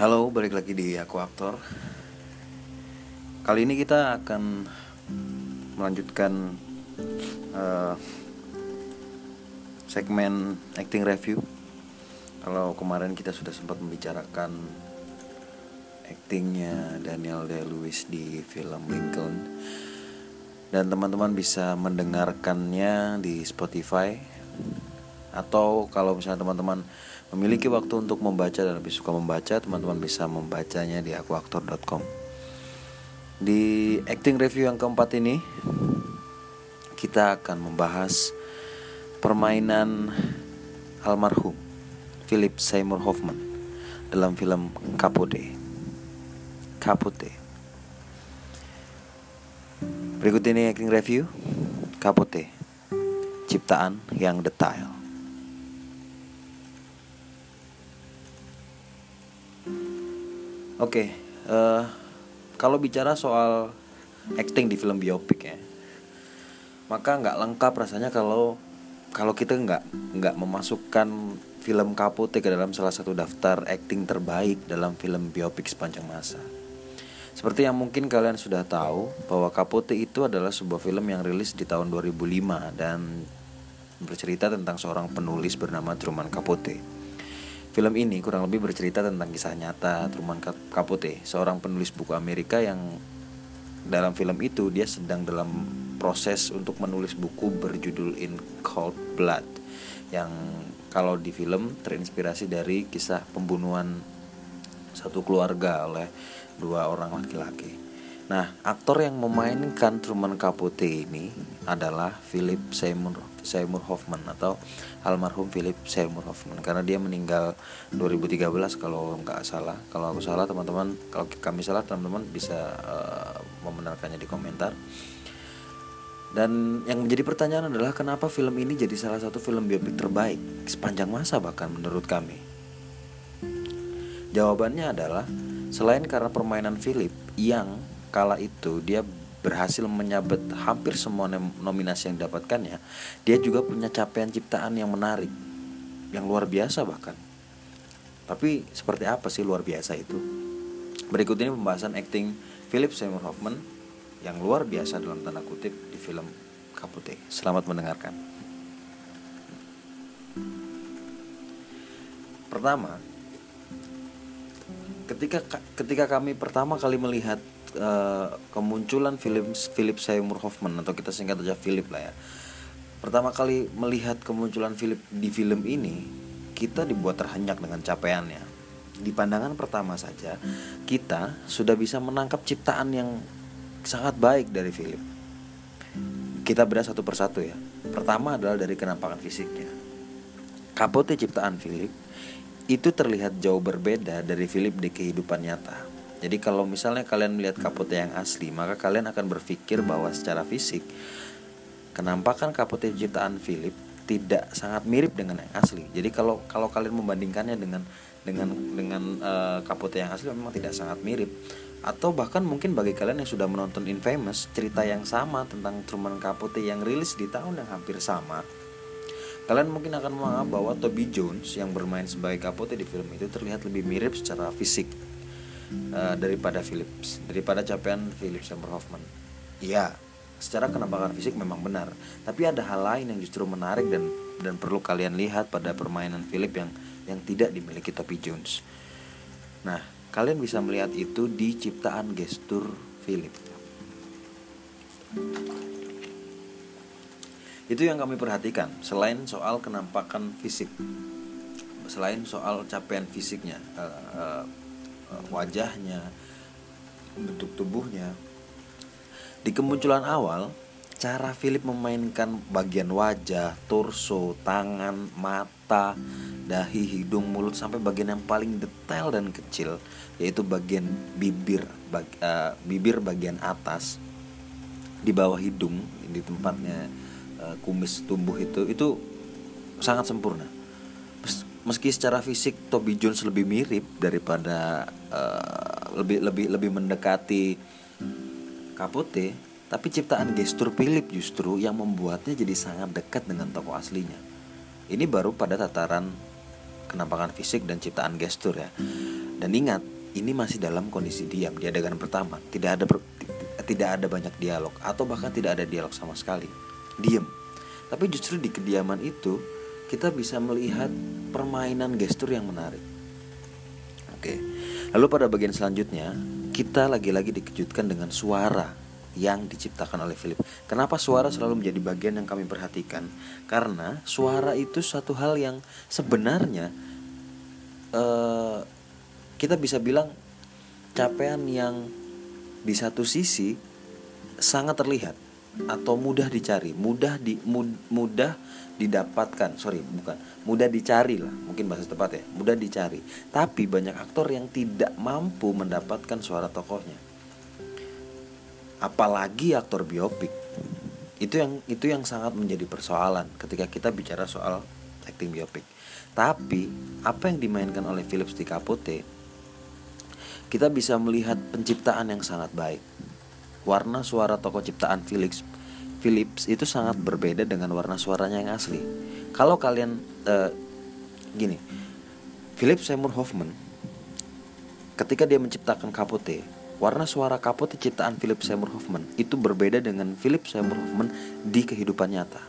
Halo, balik lagi di Aku Aktor. Kali ini kita akan melanjutkan uh, segmen acting review. Kalau kemarin kita sudah sempat membicarakan actingnya Daniel Day-Lewis di film Lincoln, dan teman-teman bisa mendengarkannya di Spotify atau kalau misalnya teman-teman memiliki waktu untuk membaca dan lebih suka membaca, teman-teman bisa membacanya di akuaktor.com. Di acting review yang keempat ini, kita akan membahas permainan almarhum Philip Seymour Hoffman dalam film Capote. Capote. Berikut ini acting review Capote. Ciptaan yang detail. Oke, okay, uh, eh, kalau bicara soal acting di film biopik ya, maka nggak lengkap rasanya kalau kalau kita nggak nggak memasukkan film Capote ke dalam salah satu daftar acting terbaik dalam film biopik sepanjang masa. Seperti yang mungkin kalian sudah tahu bahwa Capote itu adalah sebuah film yang rilis di tahun 2005 dan bercerita tentang seorang penulis bernama Truman Capote. Film ini kurang lebih bercerita tentang kisah nyata Truman Capote, seorang penulis buku Amerika yang dalam film itu dia sedang dalam proses untuk menulis buku berjudul In Cold Blood yang kalau di film terinspirasi dari kisah pembunuhan satu keluarga oleh dua orang laki-laki. Nah, aktor yang memainkan Truman Capote ini adalah Philip Seymour Seymour Hoffman atau almarhum Philip Seymour Hoffman karena dia meninggal 2013 kalau nggak salah. Kalau aku salah teman-teman, kalau kami salah teman-teman bisa uh, membenarkannya di komentar. Dan yang menjadi pertanyaan adalah kenapa film ini jadi salah satu film biopik terbaik sepanjang masa bahkan menurut kami. Jawabannya adalah selain karena permainan Philip yang kala itu dia berhasil menyabet hampir semua nominasi yang didapatkannya, dia juga punya capaian ciptaan yang menarik, yang luar biasa bahkan. Tapi seperti apa sih luar biasa itu? Berikut ini pembahasan acting Philip Seymour Hoffman yang luar biasa dalam tanda kutip di film Kapute. Selamat mendengarkan. Pertama, ketika ketika kami pertama kali melihat uh, kemunculan film Philip Seymour Hoffman atau kita singkat aja Philip lah ya. Pertama kali melihat kemunculan Philip di film ini, kita dibuat terhenyak dengan capaiannya. Di pandangan pertama saja, kita sudah bisa menangkap ciptaan yang sangat baik dari Philip. Kita bedah satu persatu ya. Pertama adalah dari kenampakan fisiknya. Kapote ciptaan Philip itu terlihat jauh berbeda dari Philip di kehidupan nyata. Jadi kalau misalnya kalian melihat kapote yang asli, maka kalian akan berpikir bahwa secara fisik kenampakan kapote ciptaan Philip tidak sangat mirip dengan yang asli. Jadi kalau kalau kalian membandingkannya dengan dengan dengan uh, kapote yang asli memang tidak sangat mirip. Atau bahkan mungkin bagi kalian yang sudah menonton Infamous, cerita yang sama tentang Truman Capote yang rilis di tahun yang hampir sama, Kalian mungkin akan menganggap bahwa Toby Jones yang bermain sebagai Capote di film itu terlihat lebih mirip secara fisik uh, daripada Phillips, daripada capaian Phillips Seymour Hoffman. Iya, secara kenampakan fisik memang benar, tapi ada hal lain yang justru menarik dan dan perlu kalian lihat pada permainan Philip yang yang tidak dimiliki Toby Jones. Nah, kalian bisa melihat itu di ciptaan gestur Philip. Itu yang kami perhatikan selain soal kenampakan fisik. Selain soal capaian fisiknya, uh, uh, wajahnya, bentuk tubuhnya. Di kemunculan awal, cara Philip memainkan bagian wajah, torso, tangan, mata, dahi, hidung, mulut sampai bagian yang paling detail dan kecil yaitu bagian bibir bag, uh, bibir bagian atas di bawah hidung di tempatnya uh, kumis tumbuh itu itu sangat sempurna meski secara fisik Toby Jones lebih mirip daripada uh, lebih lebih lebih mendekati Capote tapi ciptaan gestur Philip justru yang membuatnya jadi sangat dekat dengan tokoh aslinya. Ini baru pada tataran kenampakan fisik dan ciptaan gestur ya. Dan ingat ini masih dalam kondisi diam di adegan pertama. Tidak ada tidak ada banyak dialog atau bahkan tidak ada dialog sama sekali. Diem tapi justru di kediaman itu kita bisa melihat permainan gestur yang menarik oke lalu pada bagian selanjutnya kita lagi-lagi dikejutkan dengan suara yang diciptakan oleh Philip. Kenapa suara selalu menjadi bagian yang kami perhatikan? Karena suara itu satu hal yang sebenarnya uh, kita bisa bilang capaian yang di satu sisi sangat terlihat atau mudah dicari, mudah di mud, mudah didapatkan, sorry bukan, mudah dicari lah, mungkin bahasa tepat ya, mudah dicari. Tapi banyak aktor yang tidak mampu mendapatkan suara tokohnya. Apalagi aktor biopik. Itu yang itu yang sangat menjadi persoalan ketika kita bicara soal acting biopik. Tapi apa yang dimainkan oleh Philips di Capote kita bisa melihat penciptaan yang sangat baik. Warna suara tokoh ciptaan Philips Philips itu sangat berbeda dengan warna suaranya yang asli. Kalau kalian uh, gini, Philip Seymour Hoffman ketika dia menciptakan Capote, warna suara Capote ciptaan Philip Seymour Hoffman itu berbeda dengan Philip Seymour Hoffman di kehidupan nyata.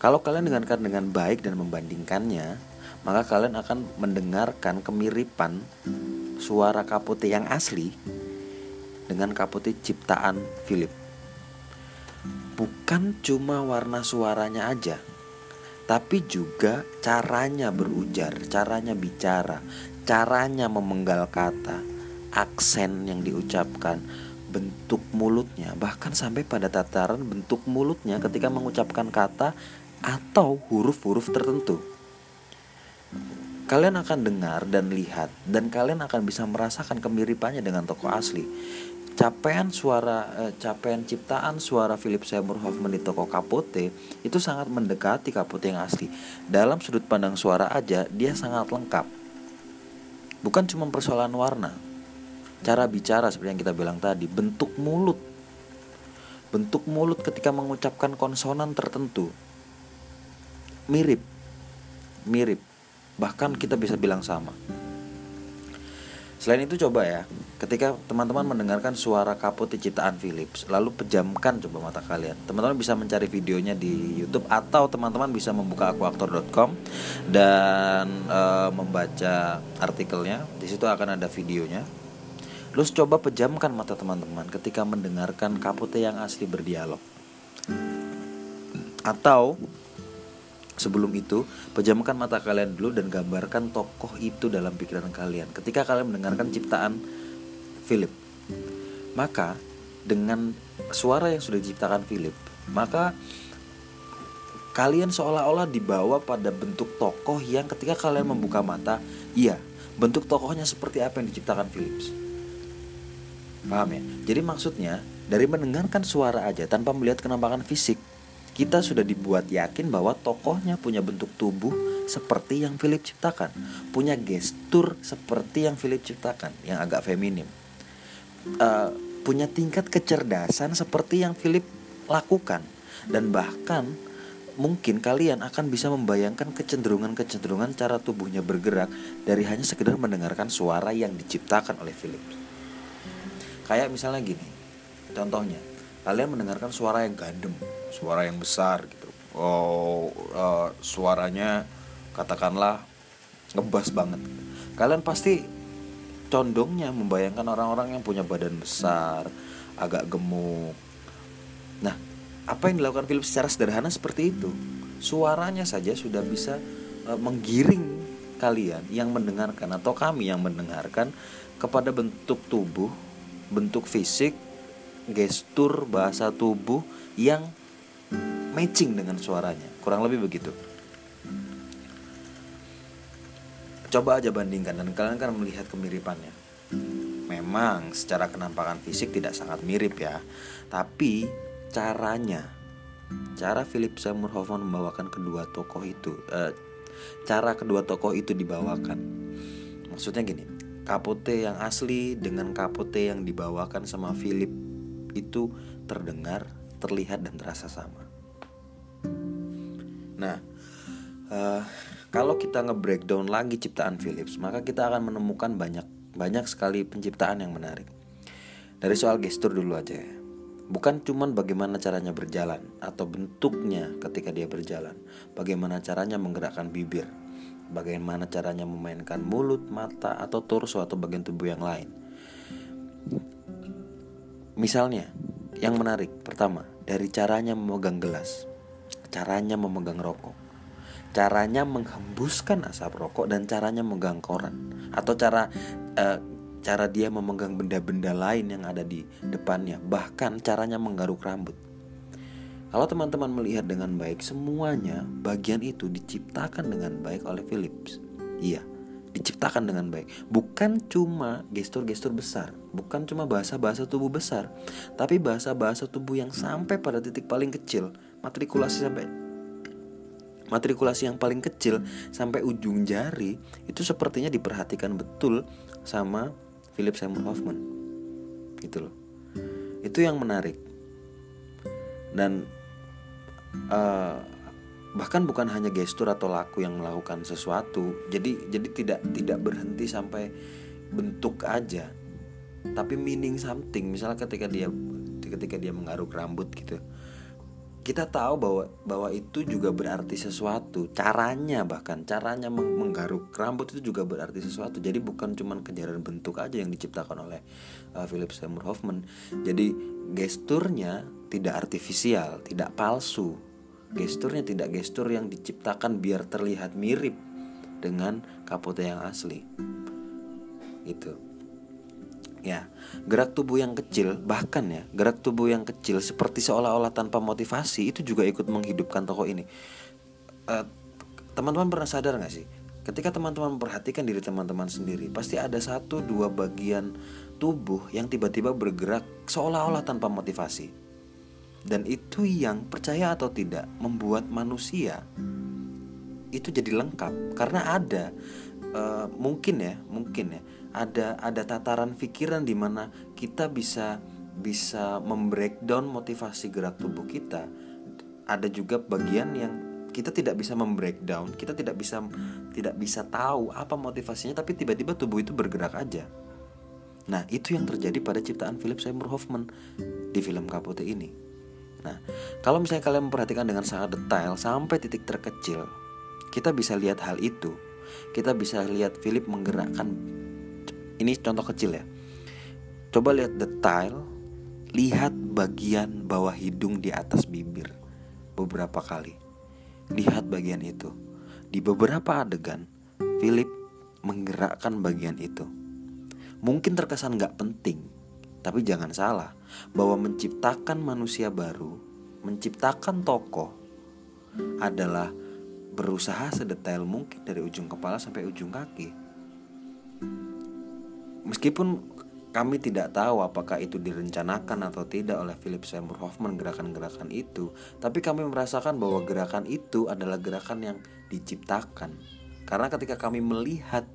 Kalau kalian dengarkan dengan baik dan membandingkannya, maka kalian akan mendengarkan kemiripan suara kapote yang asli dengan kapote ciptaan Philip. Bukan cuma warna suaranya aja, tapi juga caranya berujar, caranya bicara, caranya memenggal kata, aksen yang diucapkan, bentuk mulutnya, bahkan sampai pada tataran bentuk mulutnya ketika mengucapkan kata atau huruf-huruf tertentu kalian akan dengar dan lihat dan kalian akan bisa merasakan kemiripannya dengan tokoh asli. Capaian suara eh, capaian ciptaan suara Philip Seymour Hoffman di toko Capote itu sangat mendekati Capote yang asli. Dalam sudut pandang suara aja dia sangat lengkap. Bukan cuma persoalan warna. Cara bicara seperti yang kita bilang tadi, bentuk mulut. Bentuk mulut ketika mengucapkan konsonan tertentu mirip. Mirip Bahkan kita bisa bilang sama. Selain itu coba ya, ketika teman-teman mendengarkan suara kaput ciptaan Philips, lalu pejamkan coba mata kalian. Teman-teman bisa mencari videonya di YouTube atau teman-teman bisa membuka akuaktor.com dan e, membaca artikelnya. Di situ akan ada videonya. Terus coba pejamkan mata teman-teman ketika mendengarkan kapute yang asli berdialog. Atau Sebelum itu, pejamkan mata kalian dulu dan gambarkan tokoh itu dalam pikiran kalian. Ketika kalian mendengarkan ciptaan Philip, maka dengan suara yang sudah diciptakan Philip, maka kalian seolah-olah dibawa pada bentuk tokoh yang ketika kalian membuka mata, iya, bentuk tokohnya seperti apa yang diciptakan Philips. Paham ya? Jadi maksudnya dari mendengarkan suara aja tanpa melihat kenampakan fisik, kita sudah dibuat yakin bahwa tokohnya punya bentuk tubuh seperti yang Philip ciptakan, punya gestur seperti yang Philip ciptakan, yang agak feminim, uh, punya tingkat kecerdasan seperti yang Philip lakukan, dan bahkan mungkin kalian akan bisa membayangkan kecenderungan-kecenderungan cara tubuhnya bergerak dari hanya sekedar mendengarkan suara yang diciptakan oleh Philip. Kayak misalnya gini, contohnya, kalian mendengarkan suara yang gandem, suara yang besar gitu. Oh uh, suaranya katakanlah ngebas banget. Kalian pasti condongnya membayangkan orang-orang yang punya badan besar agak gemuk. Nah apa yang dilakukan Philip secara sederhana seperti itu? Suaranya saja sudah bisa uh, menggiring kalian yang mendengarkan atau kami yang mendengarkan kepada bentuk tubuh bentuk fisik gestur bahasa tubuh yang matching dengan suaranya. Kurang lebih begitu coba aja bandingkan dan kalian kan melihat kemiripannya. Memang secara kenampakan fisik tidak sangat mirip ya. Tapi caranya. Cara Philip Seymour Hoffman membawakan kedua tokoh itu eh, cara kedua tokoh itu dibawakan. Maksudnya gini kapote yang asli dengan kapote yang dibawakan sama Philip itu terdengar terlihat dan terasa sama. Nah, uh, kalau kita nge-breakdown lagi ciptaan Philips, maka kita akan menemukan banyak banyak sekali penciptaan yang menarik. Dari soal gestur dulu aja ya. Bukan cuman bagaimana caranya berjalan atau bentuknya ketika dia berjalan, bagaimana caranya menggerakkan bibir, bagaimana caranya memainkan mulut, mata, atau torso atau bagian tubuh yang lain. Misalnya, yang menarik pertama dari caranya memegang gelas, caranya memegang rokok, caranya menghembuskan asap rokok dan caranya memegang koran atau cara uh, cara dia memegang benda-benda lain yang ada di depannya, bahkan caranya menggaruk rambut. Kalau teman-teman melihat dengan baik, semuanya bagian itu diciptakan dengan baik oleh Philips. Iya, diciptakan dengan baik. Bukan cuma gestur-gestur besar, bukan cuma bahasa-bahasa tubuh besar, tapi bahasa-bahasa tubuh yang sampai pada titik paling kecil, matrikulasi sampai matrikulasi yang paling kecil sampai ujung jari itu sepertinya diperhatikan betul sama Philip Seymour Hoffman. Gitu loh. Itu yang menarik. Dan uh, bahkan bukan hanya gestur atau laku yang melakukan sesuatu jadi jadi tidak tidak berhenti sampai bentuk aja tapi meaning something. Misalnya ketika dia ketika dia mengaruk rambut gitu kita tahu bahwa bahwa itu juga berarti sesuatu caranya bahkan caranya menggaruk. Rambut itu juga berarti sesuatu. Jadi bukan cuma kejaran bentuk aja yang diciptakan oleh uh, Philip Seymour Hoffman. Jadi gesturnya tidak artifisial tidak palsu. Gesturnya tidak gestur yang diciptakan biar terlihat mirip dengan kapote yang asli. Itu ya gerak tubuh yang kecil bahkan ya gerak tubuh yang kecil seperti seolah-olah tanpa motivasi itu juga ikut menghidupkan tokoh ini. Teman teman-teman pernah sadar nggak sih? Ketika teman-teman memperhatikan diri teman-teman sendiri pasti ada satu dua bagian tubuh yang tiba-tiba bergerak seolah-olah tanpa motivasi. Dan itu yang percaya atau tidak membuat manusia itu jadi lengkap. Karena ada uh, mungkin ya mungkin ya ada ada tataran pikiran di mana kita bisa bisa membreakdown motivasi gerak tubuh kita. Ada juga bagian yang kita tidak bisa membreakdown kita tidak bisa tidak bisa tahu apa motivasinya tapi tiba-tiba tubuh itu bergerak aja. Nah itu yang terjadi pada ciptaan Philip Seymour Hoffman di film Capote ini. Nah kalau misalnya kalian memperhatikan dengan sangat detail sampai titik terkecil kita bisa lihat hal itu. Kita bisa lihat Philip menggerakkan ini contoh kecil ya. Coba lihat detail lihat bagian bawah hidung di atas bibir beberapa kali. Lihat bagian itu. Di beberapa adegan Philip menggerakkan bagian itu. Mungkin terkesan gak penting tapi jangan salah bahwa menciptakan manusia baru menciptakan tokoh adalah berusaha sedetail mungkin dari ujung kepala sampai ujung kaki Meskipun kami tidak tahu apakah itu direncanakan atau tidak oleh Philip Seymour Hoffman gerakan-gerakan itu, tapi kami merasakan bahwa gerakan itu adalah gerakan yang diciptakan. Karena ketika kami melihat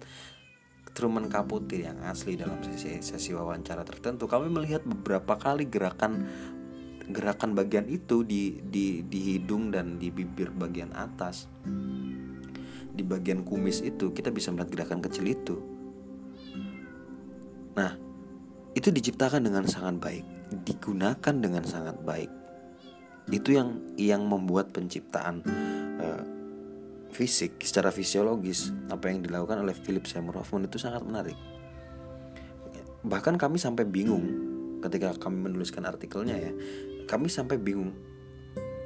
Truman Capote yang asli dalam sesi, sesi wawancara tertentu, kami melihat beberapa kali gerakan gerakan bagian itu di di di hidung dan di bibir bagian atas. Di bagian kumis itu kita bisa melihat gerakan kecil itu Nah, itu diciptakan dengan sangat baik, digunakan dengan sangat baik. Itu yang yang membuat penciptaan uh, fisik secara fisiologis apa yang dilakukan oleh Philip Seymour Hoffman itu sangat menarik. Bahkan kami sampai bingung ketika kami menuliskan artikelnya ya, kami sampai bingung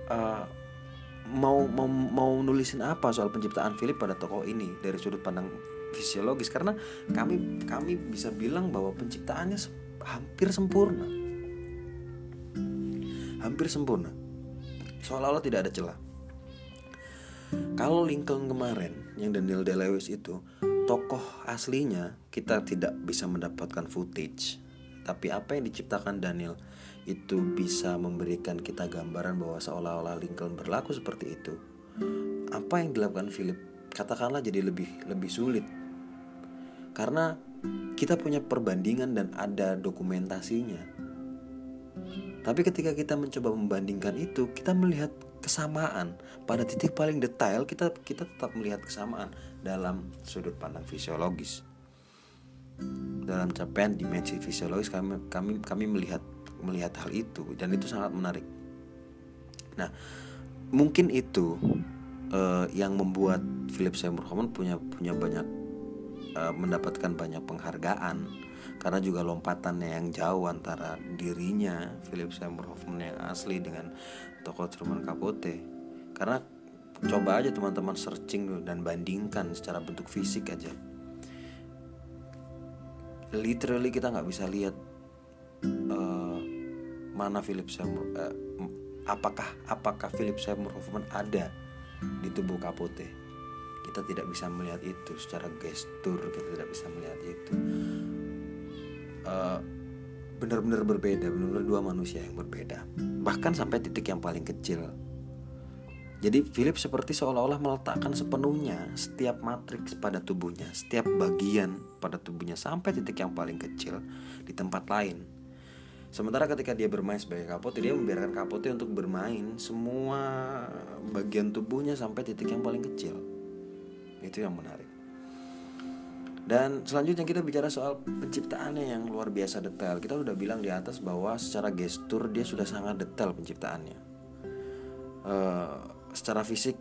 uh, mau mau mau nulisin apa soal penciptaan Philip pada tokoh ini dari sudut pandang fisiologis karena kami kami bisa bilang bahwa penciptaannya hampir sempurna. Hampir sempurna. Seolah-olah tidak ada celah. Kalau Lincoln kemarin yang Daniel Day-Lewis itu tokoh aslinya kita tidak bisa mendapatkan footage. Tapi apa yang diciptakan Daniel itu bisa memberikan kita gambaran bahwa seolah-olah Lincoln berlaku seperti itu. Apa yang dilakukan Philip katakanlah jadi lebih lebih sulit karena kita punya perbandingan dan ada dokumentasinya. Tapi ketika kita mencoba membandingkan itu, kita melihat kesamaan. Pada titik paling detail kita kita tetap melihat kesamaan dalam sudut pandang fisiologis. dalam capaian dimensi fisiologis kami kami kami melihat melihat hal itu dan itu sangat menarik. Nah, mungkin itu uh, yang membuat Philip Seymour Hoffman punya punya banyak uh, mendapatkan banyak penghargaan karena juga lompatannya yang jauh antara dirinya Philip Seymour Hoffman yang asli dengan tokoh Truman Capote. Karena coba aja teman-teman searching dan bandingkan secara bentuk fisik aja. Literally kita nggak bisa lihat uh, mana Philip Seymour uh, apakah apakah Philip Seymour Hoffman ada di tubuh Capote kita tidak bisa melihat itu secara gestur kita tidak bisa melihat itu uh, benar-benar berbeda benar-benar dua manusia yang berbeda bahkan sampai titik yang paling kecil jadi Philip seperti seolah-olah meletakkan sepenuhnya setiap matriks pada tubuhnya, setiap bagian pada tubuhnya sampai titik yang paling kecil di tempat lain. Sementara ketika dia bermain sebagai kapote, dia membiarkan kapote untuk bermain semua bagian tubuhnya sampai titik yang paling kecil. Itu yang menarik. Dan selanjutnya kita bicara soal penciptaannya yang luar biasa detail. Kita sudah bilang di atas bahwa secara gestur dia sudah sangat detail penciptaannya. Uh, secara fisik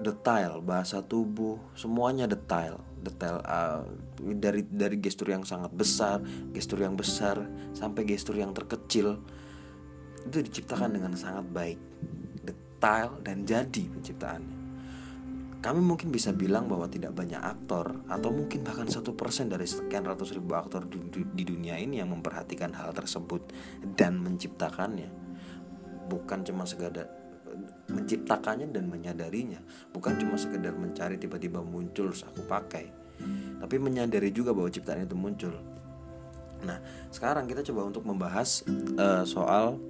detail bahasa tubuh semuanya detail detail uh, dari dari gestur yang sangat besar gestur yang besar sampai gestur yang terkecil itu diciptakan dengan sangat baik detail dan jadi penciptaannya kami mungkin bisa bilang bahwa tidak banyak aktor atau mungkin bahkan satu persen dari sekian ratus ribu aktor di, dunia ini yang memperhatikan hal tersebut dan menciptakannya. Bukan cuma sekedar menciptakannya dan menyadarinya. Bukan cuma sekedar mencari tiba-tiba muncul aku pakai tapi menyadari juga bahwa ciptaan itu muncul. Nah sekarang kita coba untuk membahas uh, soal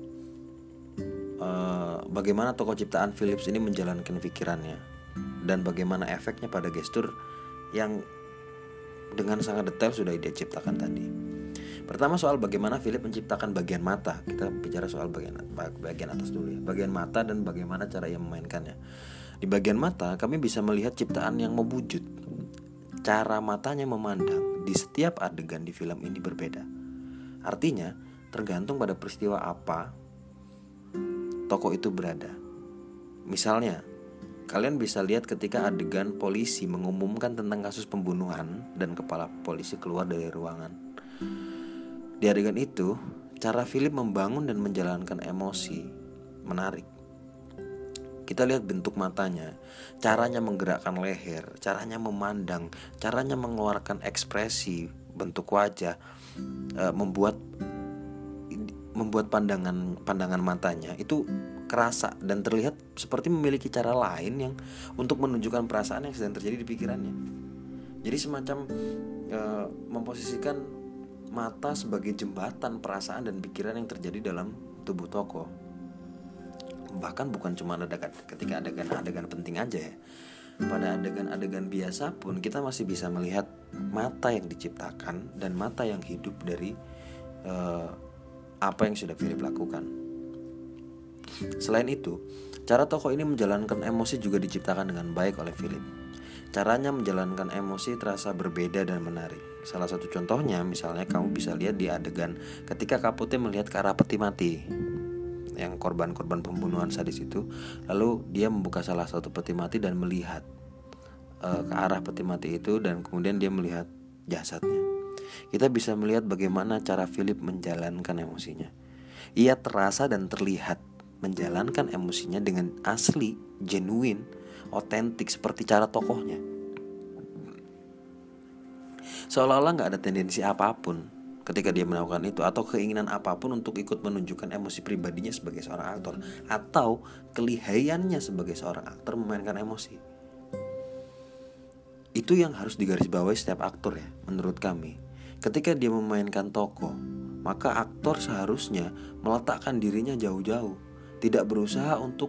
uh, bagaimana tokoh ciptaan Philips ini menjalankan pikirannya dan bagaimana efeknya pada gestur yang dengan sangat detail sudah dia ciptakan tadi. Pertama soal bagaimana Philip menciptakan bagian mata. Kita bicara soal bagian bagian atas dulu ya. Bagian mata dan bagaimana cara ia memainkannya. Di bagian mata kami bisa melihat ciptaan yang mewujud. Cara matanya memandang di setiap adegan di film ini berbeda. Artinya, tergantung pada peristiwa apa tokoh itu berada. Misalnya, kalian bisa lihat ketika adegan polisi mengumumkan tentang kasus pembunuhan dan kepala polisi keluar dari ruangan. Di adegan itu, cara Philip membangun dan menjalankan emosi menarik. Kita lihat bentuk matanya, caranya menggerakkan leher, caranya memandang, caranya mengeluarkan ekspresi, bentuk wajah, e, membuat membuat pandangan pandangan matanya itu kerasa dan terlihat seperti memiliki cara lain yang untuk menunjukkan perasaan yang sedang terjadi di pikirannya. Jadi semacam e, memposisikan mata sebagai jembatan perasaan dan pikiran yang terjadi dalam tubuh tokoh. Bahkan bukan cuma adegan ketika adegan-adegan penting aja ya. Pada adegan-adegan biasa pun kita masih bisa melihat mata yang diciptakan dan mata yang hidup dari uh, apa yang sudah Philip lakukan. Selain itu, cara tokoh ini menjalankan emosi juga diciptakan dengan baik oleh Philip. Caranya menjalankan emosi terasa berbeda dan menarik. Salah satu contohnya misalnya kamu bisa lihat di adegan ketika Kapute melihat ke arah peti mati yang korban-korban pembunuhan sadis itu, lalu dia membuka salah satu peti mati dan melihat uh, ke arah peti mati itu dan kemudian dia melihat jasadnya. Kita bisa melihat bagaimana cara Philip menjalankan emosinya. Ia terasa dan terlihat menjalankan emosinya dengan asli, genuine, otentik seperti cara tokohnya. Seolah-olah nggak ada tendensi apa pun ketika dia melakukan itu atau keinginan apa pun untuk ikut menunjukkan emosi pribadinya sebagai seorang aktor atau kelihayannya sebagai seorang aktor memainkan emosi. Itu yang harus digarisbawahi setiap aktor ya, menurut kami. Ketika dia memainkan tokoh, maka aktor seharusnya meletakkan dirinya jauh-jauh, tidak berusaha untuk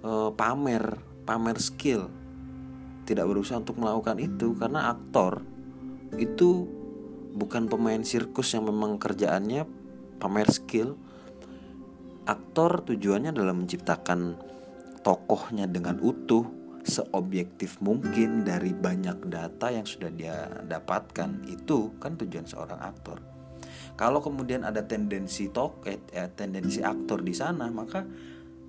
uh, pamer pamer skill. Tidak berusaha untuk melakukan itu karena aktor itu bukan pemain sirkus yang memang kerjaannya pamer skill. Aktor tujuannya adalah menciptakan tokohnya dengan utuh seobjektif mungkin dari banyak data yang sudah dia dapatkan. Itu kan tujuan seorang aktor kalau kemudian ada tendensi tok eh, eh, tendensi aktor di sana maka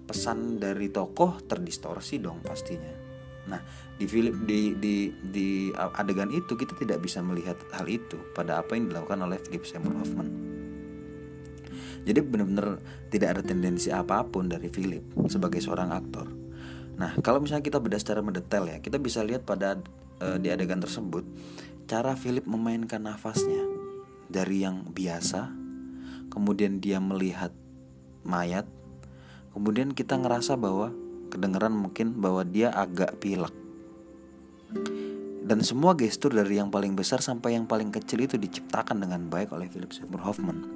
pesan dari tokoh terdistorsi dong pastinya Nah, di film di di di adegan itu kita tidak bisa melihat hal itu pada apa yang dilakukan oleh Philip Seymour Hoffman. Jadi benar-benar tidak ada tendensi apa pun dari Philip sebagai seorang aktor. Nah, kalau misalnya kita bedah secara mendetail ya, kita bisa lihat pada uh, di adegan tersebut cara Philip memainkan nafasnya dari yang biasa, kemudian dia melihat mayat, kemudian kita ngerasa bahwa kedengeran mungkin bahwa dia agak pilek. Dan semua gestur dari yang paling besar sampai yang paling kecil itu diciptakan dengan baik oleh Philip Seymour Hoffman.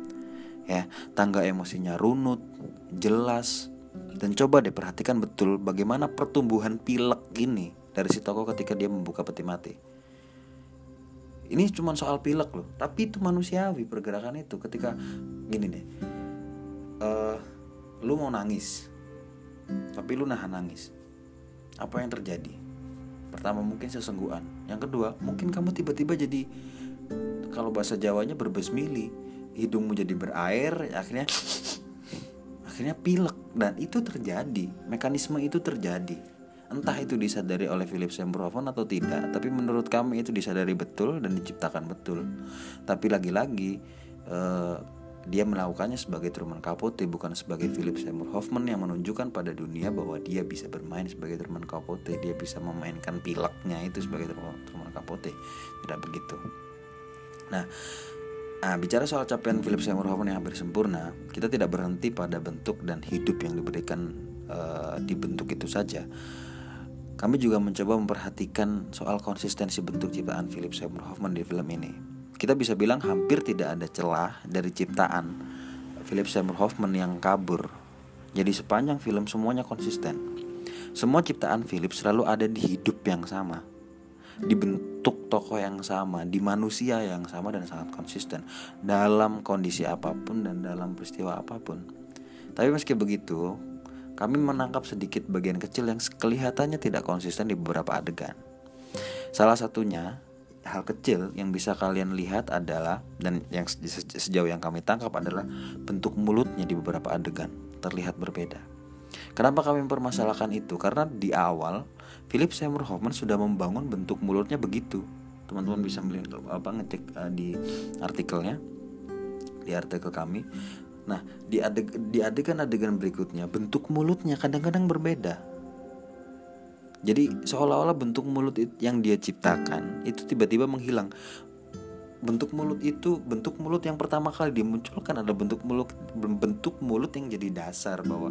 Ya, tangga emosinya runut, jelas, dan coba deh perhatikan betul bagaimana pertumbuhan pilek ini dari si tokoh ketika dia membuka peti mati. Ini cuma soal pilek loh, tapi itu manusiawi pergerakan itu ketika gini deh. Uh, lu mau nangis, tapi lu nahan nangis apa yang terjadi? Pertama mungkin sesengguhan yang kedua mungkin kamu tiba-tiba jadi kalau bahasa Jawanya berbesmili hidungmu jadi berair akhirnya akhirnya pilek. Dan itu terjadi. Mekanisme itu terjadi entah itu disadari oleh Philip Seymour Hoffman atau tidak tapi menurut kami itu disadari betul dan diciptakan betul tapi lagi-lagi eh, dia melakukannya sebagai Truman Capote bukan sebagai Philip Seymour Hoffman yang menunjukkan pada dunia bahwa dia bisa bermain sebagai Truman Capote, dia bisa memainkan pileknya itu sebagai Truman Capote. Tidak begitu. Nah, Nah, bicara soal capaian Philip Seymour Hoffman yang hampir sempurna, kita tidak berhenti pada bentuk dan hidup yang diberikan uh, di bentuk itu saja. Kami juga mencoba memperhatikan soal konsistensi bentuk ciptaan Philip Seymour Hoffman di film ini kita bisa bilang hampir tidak ada celah dari ciptaan Philip Seymour Hoffman yang kabur. Jadi sepanjang film semuanya konsisten. Semua ciptaan Philip selalu ada di hidup yang sama, di bentuk tokoh yang sama, di manusia yang sama dan sangat konsisten dalam kondisi apa pun dan dalam peristiwa apa pun. Tapi meski begitu, kami menangkap sedikit bagian kecil yang kelihatannya tidak konsisten di beberapa adegan. Salah satunya hal kecil yang bisa kalian lihat adalah dan yang sejauh yang kami tangkap adalah bentuk mulutnya di beberapa adegan terlihat berbeda. Kenapa kami mempermasalahkan itu? Karena di awal Philip Seymour Hoffman sudah membangun bentuk mulutnya begitu. Teman-teman bisa melihat apa ngecek uh, di artikelnya di artikel kami. Nah, di adeg di adegan-adegan berikutnya bentuk mulutnya kadang-kadang berbeda. Jadi seolah-olah bentuk mulut yang dia ciptakan itu tiba-tiba menghilang. Bentuk mulut itu bentuk mulut yang pertama kali dimunculkan adalah bentuk mulut bentuk mulut yang jadi dasar bahwa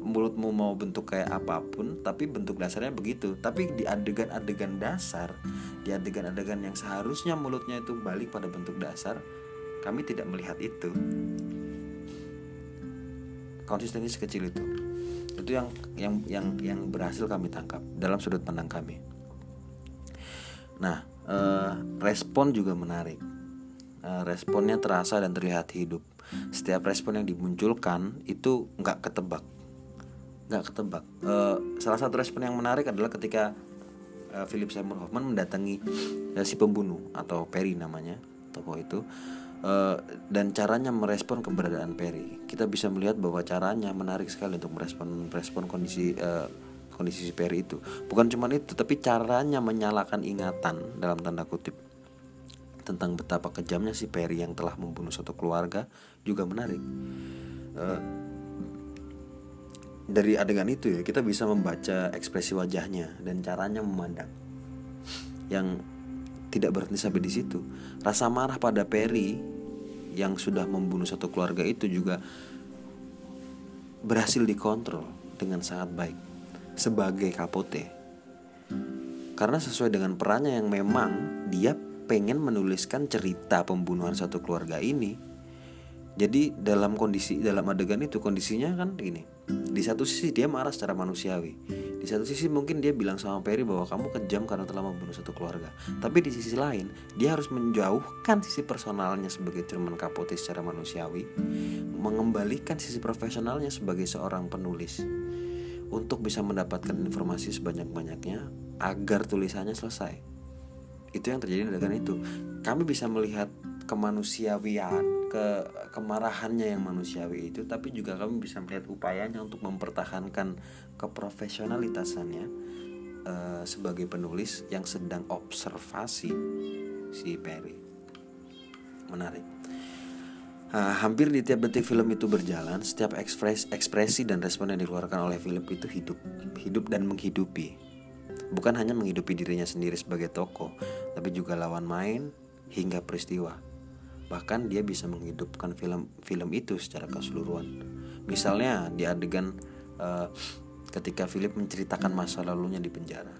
mulutmu mau bentuk kayak apa pun tapi bentuk dasarnya begitu. Tapi di adegan-adegan dasar di adegan-adegan yang seharusnya mulutnya itu balik pada bentuk dasar kami tidak melihat itu konsistensi sekecil itu. Itu yang yang yang yang berhasil kami tangkap dalam sudut pandang kami. Nah eh, respon juga menarik. Eh, responnya terasa dan terlihat hidup. Setiap respon yang dimunculkan itu nggak ketebak. Nggak ketebak. Eh, salah satu respon yang menarik adalah ketika eh, Philip Seymour Hoffman mendatangi eh, si pembunuh atau Perry namanya tokoh itu uh, dan caranya merespon keberadaan Perry. Kita bisa melihat bahwa caranya menarik sekali untuk merespon merespon kondisi uh, kondisi si Perry itu. Bukan cuma itu, tapi caranya menyalakan ingatan dalam tanda kutip tentang betapa kejamnya si Perry yang telah membunuh satu keluarga juga menarik. Uh, dari adegan itu ya kita bisa membaca ekspresi wajahnya dan caranya memandang yang tidak berhenti sampai di situ. Rasa marah pada Perry yang sudah membunuh satu keluarga itu juga berhasil dikontrol dengan sangat baik sebagai kapote. Karena sesuai dengan perannya yang memang dia pengen menuliskan cerita pembunuhan satu keluarga ini. Jadi dalam kondisi dalam adegan itu kondisinya kan ini. Di satu sisi dia marah secara manusiawi di satu sisi mungkin dia bilang sama Perry bahwa kamu kejam karena telah membunuh satu keluarga. Tapi di sisi lain, dia harus menjauhkan sisi personalnya sebagai Truman Capote secara manusiawi, mengembalikan sisi profesionalnya sebagai seorang penulis. untuk bisa mendapatkan informasi sebanyak-banyaknya agar tulisannya selesai. Itu yang terjadi dengan itu. Kami bisa melihat kemanusiawian, ke kemarahannya yang manusiawi itu, tapi juga kami bisa melihat upayanya untuk mempertahankan keprofesionalitasannya uh, sebagai penulis yang sedang observasi si Perry. Menarik. Uh, hampir di tiap detik film itu berjalan, setiap ekspres, ekspresi dan respon yang dikeluarkan oleh film itu hidup, hidup dan menghidupi. Bukan hanya menghidupi dirinya sendiri sebagai tokoh, tapi juga lawan main hingga peristiwa. Bahkan dia bisa menghidupkan film film itu secara keseluruhan. Misalnya di adegan uh, ketika Philip menceritakan masa lalunya di penjara.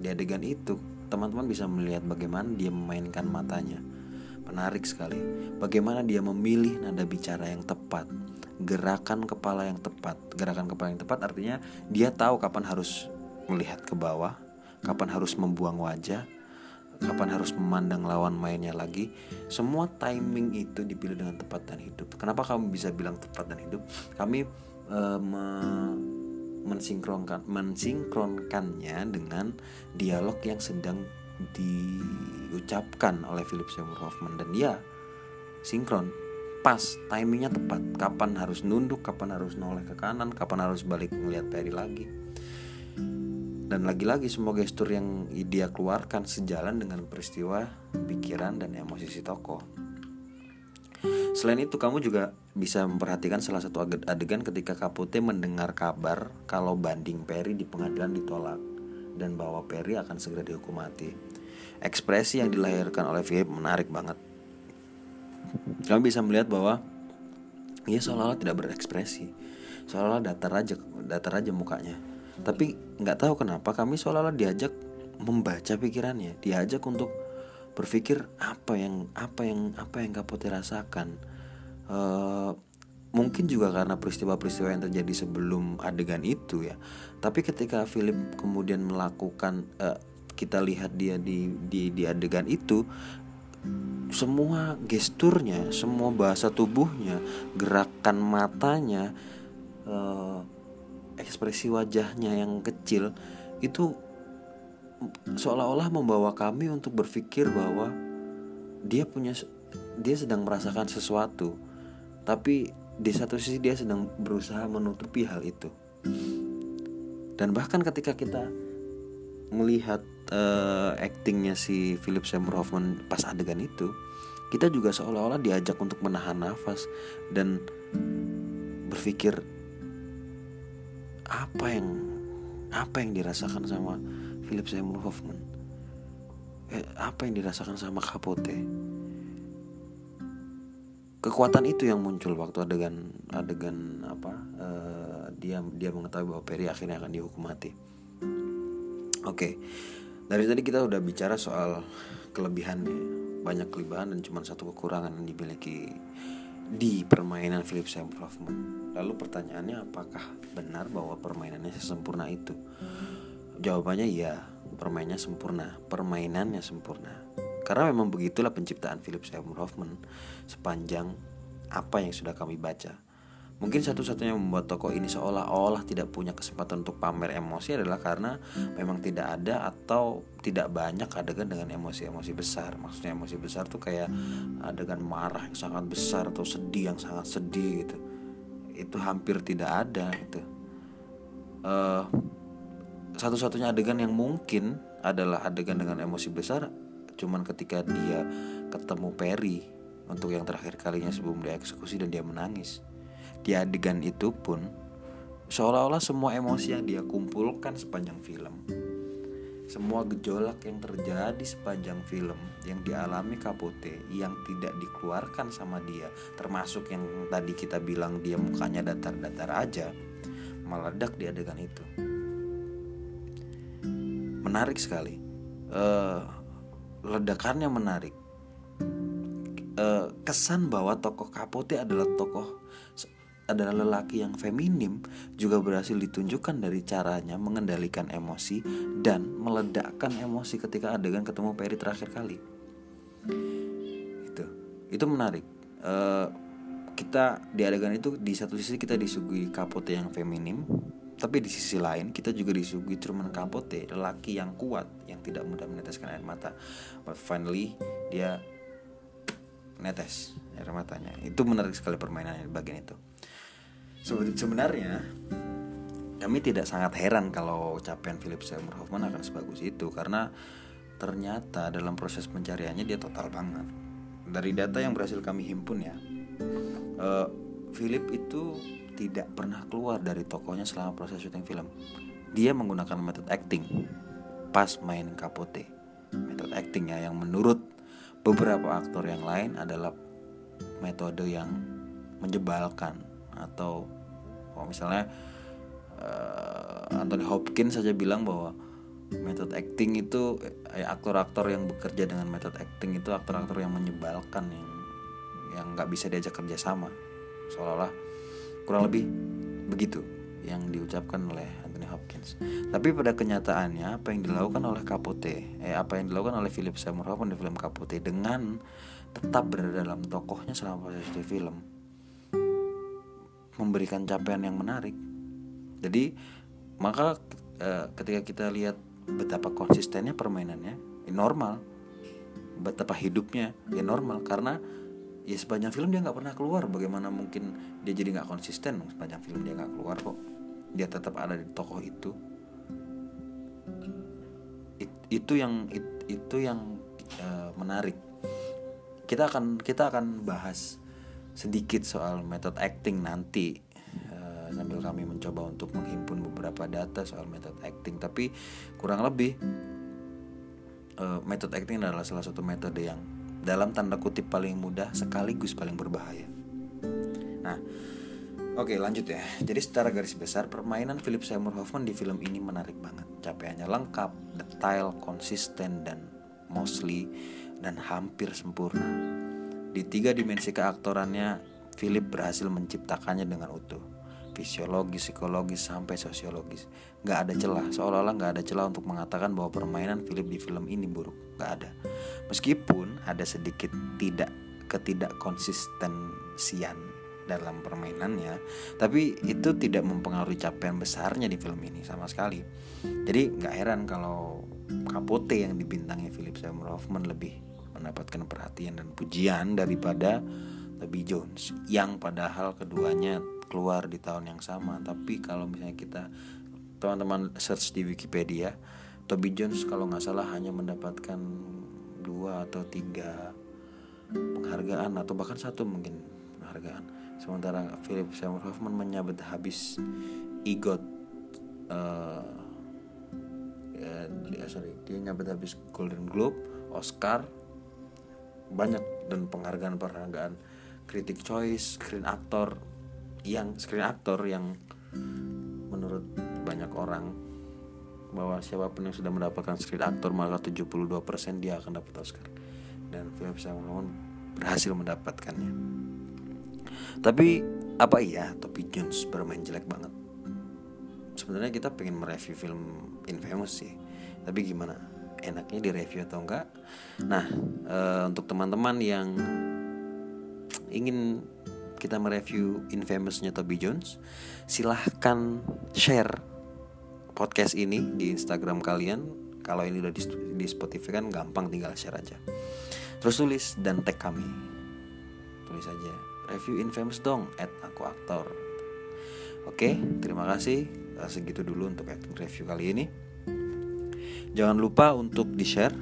Di adegan itu, teman-teman bisa melihat bagaimana dia memainkan matanya Menarik sekali. Bagaimana dia memilih nada bicara yang tepat, gerakan kepala yang tepat. Gerakan kepala yang tepat artinya dia tahu kapan harus melihat ke bawah, kapan harus membuang wajah, kapan harus memandang lawan mainnya lagi. Semua timing itu dipilih dengan tepat dan hidup. Kenapa kamu bisa bilang tepat dan hidup? Kami uh, me mensinkronkan mensinkronkannya dengan dialog yang sedang diucapkan oleh Philip Seymour Hoffman dan dia sinkron pas timingnya tepat kapan harus nunduk kapan harus noleh ke kanan kapan harus balik melihat Perry lagi dan lagi-lagi semua gestur yang dia keluarkan sejalan dengan peristiwa pikiran dan emosi si tokoh Selain itu kamu juga bisa memperhatikan salah satu adegan ketika Kapute mendengar kabar kalau banding Perry di pengadilan ditolak dan bahwa Perry akan segera dihukum mati. Ekspresi yang dilahirkan oleh Philip menarik banget. Kami bisa melihat bahwa ia seolah-olah tidak berekspresi, seolah-olah datar aja, datar aja mukanya. Tapi nggak tahu kenapa kami seolah-olah diajak membaca pikirannya, diajak untuk berpikir apa yang apa yang apa yang Kapote rasakan. Uh, mungkin juga karena peristiwa-peristiwa yang terjadi sebelum adegan itu ya tapi ketika Philip kemudian melakukan uh, kita lihat dia di di di adegan itu semua gesturnya semua bahasa tubuhnya gerakan matanya uh, ekspresi wajahnya yang kecil itu seolah-olah membawa kami untuk berpikir bahwa dia punya dia sedang merasakan sesuatu tapi di satu sisi dia sedang berusaha menutupi hal itu. Dan bahkan ketika kita melihat uh, actingnya si Philip Seymour Hoffman pas adegan itu kita juga seolah-olah diajak untuk menahan nafas dan berpikir apa yang apa yang dirasakan sama Philip Seymour Hoffman eh, apa yang dirasakan sama Capote kekuatan itu yang muncul waktu adegan adegan apa uh, dia dia mengetahui bahwa Perry akhirnya akan dihukum mati. Oke, okay. dari tadi kita udah bicara soal kelebihannya banyak kelebihan dan cuma satu kekurangan yang dimiliki di permainan Philip Seymour Hoffman. Lalu pertanyaannya apakah benar bahwa permainannya sesempurna itu? Jawabannya iya, permainannya sempurna, permainannya sempurna. Karena memang begitulah penciptaan Philip Seymour Hoffman sepanjang apa yang sudah kami baca. Mungkin satu-satunya membuat tokoh ini seolah-olah tidak punya kesempatan untuk pamer emosi adalah karena memang tidak ada atau tidak banyak adegan dengan emosi-emosi besar. Maksudnya emosi besar tuh kayak adegan marah yang sangat besar atau sedih yang sangat sedih gitu. Itu hampir tidak ada gitu. Uh, satu-satunya adegan yang mungkin adalah adegan dengan emosi besar cuman ketika dia ketemu Perry untuk yang terakhir kalinya sebelum dia eksekusi dan dia menangis di adegan itu pun seolah-olah semua emosi yang dia kumpulkan sepanjang film semua gejolak yang terjadi sepanjang film yang dialami Kapote yang tidak dikeluarkan sama dia termasuk yang tadi kita bilang dia mukanya datar-datar aja meledak di adegan itu. Menarik sekali. Uh, ledakannya menarik. E, kesan bahwa tokoh Kapote adalah tokoh adalah lelaki yang feminim juga berhasil ditunjukkan dari caranya mengendalikan emosi dan meledakkan emosi ketika adegan ketemu Perry terakhir kali. Itu. Itu menarik. E, kita di adegan itu di satu sisi kita disuguhi Kapote yang feminim tapi di sisi lain kita juga disuguhi Truman Capote lelaki yang kuat yang tidak mudah meneteskan air mata. But finally dia netes air matanya. Itu menarik sekali permainan bagian itu sebenarnya kami tidak sangat heran kalau capaian Philip Seymour Hoffman akan sebagus itu karena ternyata dalam proses pencariannya dia total banget dari data yang berhasil kami himpun ya uh, Philip itu tidak pernah keluar dari tokonya selama proses syuting film. Dia menggunakan metode acting pas main Capote. Metode acting ya yang menurut beberapa aktor yang lain adalah metode yang menjebalkan atau oh misalnya uh, Anthony Hopkins saja bilang bahwa metode acting itu eh, aktor-aktor yang bekerja dengan metode acting itu aktor-aktor yang menyebalkan yang yang nggak bisa diajak kerja sama seolah-olah kurang lebih begitu yang diucapkan oleh Anthony Hopkins. Tapi pada kenyataannya apa yang dilakukan oleh Capote, eh apa yang dilakukan oleh Philip Seymour Hoffman di film Capote dengan tetap berada dalam tokohnya selama proses di film memberikan capaian yang menarik. Jadi maka eh, ketika kita lihat betapa konsistennya permainannya, ya normal. Betapa hidupnya, ya normal. Karena ya sepanjang film dia nggak pernah keluar. Bagaimana mungkin dia jadi nggak konsisten? Sepanjang film dia nggak keluar kok. Dia tetap ada di tokoh itu. It, itu yang it, itu yang uh, menarik. Kita akan kita akan bahas sedikit soal metode acting nanti uh, sambil kami mencoba untuk menghimpun beberapa data soal metode acting tapi kurang lebih uh, metode acting adalah salah satu metode yang dalam tanda kutip paling mudah sekaligus paling berbahaya. Nah, oke lanjut ya. Jadi secara garis besar permainan Philip Seymour Hoffman di film ini menarik banget. Capaiannya lengkap, detail, konsisten dan mostly dan hampir sempurna. Di tiga dimensi keaktorannya, Philip berhasil menciptakannya dengan utuh fisiologis, psikologis sampai sosiologis. Gak ada celah, seolah-olah gak ada celah untuk mengatakan bahwa permainan Philip di film ini buruk. Gak ada. Meskipun ada sedikit tidak ketidak dalam permainannya, tapi itu tidak mempengaruhi capaian besarnya di film ini sama sekali. Jadi nggak heran kalau Capote yang dibintangi Philip Seymour Hoffman lebih mendapatkan perhatian dan pujian daripada Toby Jones yang padahal keduanya keluar di tahun yang sama. Tapi kalau misalnya kita teman-teman search di Wikipedia Toby Jones kalau nggak salah hanya mendapatkan dua atau tiga penghargaan atau bahkan satu mungkin penghargaan. Sementara Philip Seymour Hoffman menyabet habis EGOT uh, ya, sorry dia nyabet habis Golden Globe Oscar banyak dan penghargaan penghargaan Critic Choice, Screen Actor, yang screen actor yang menurut banyak orang bahwa siapa pun yang sudah mendapatkan screen actor maka 72% dia akan dapat Oscar. Dan film Seymour berhasil mendapatkannya. Tapi apa iya? Topi Jones bermain jelek banget. Sebenarnya kita pengen mereview film Infamous sih. Tapi gimana enaknya direview atau enggak. Nah e, untuk teman-teman yang ingin kita mereview Infamousnya Toby Jones silahkan share podcast ini di Instagram kalian. Kalau ini udah di, di Spotify kan gampang tinggal share aja. Terus tulis dan tag kami. Tulis aja review Infamous dong at aku aktor. Oke terima kasih. Segitu dulu untuk review kali ini jangan lupa untuk di share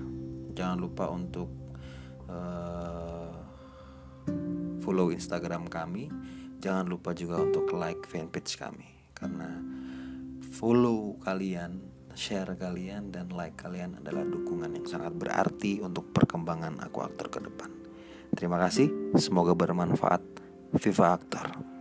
jangan lupa untuk follow Instagram kami. Jangan lupa juga untuk like fanpage kami karena follow kalian, share kalian dan like kalian adalah dukungan yang sangat berarti untuk perkembangan aku aktor ke depan. Terima kasih, semoga bermanfaat. Viva Aktor.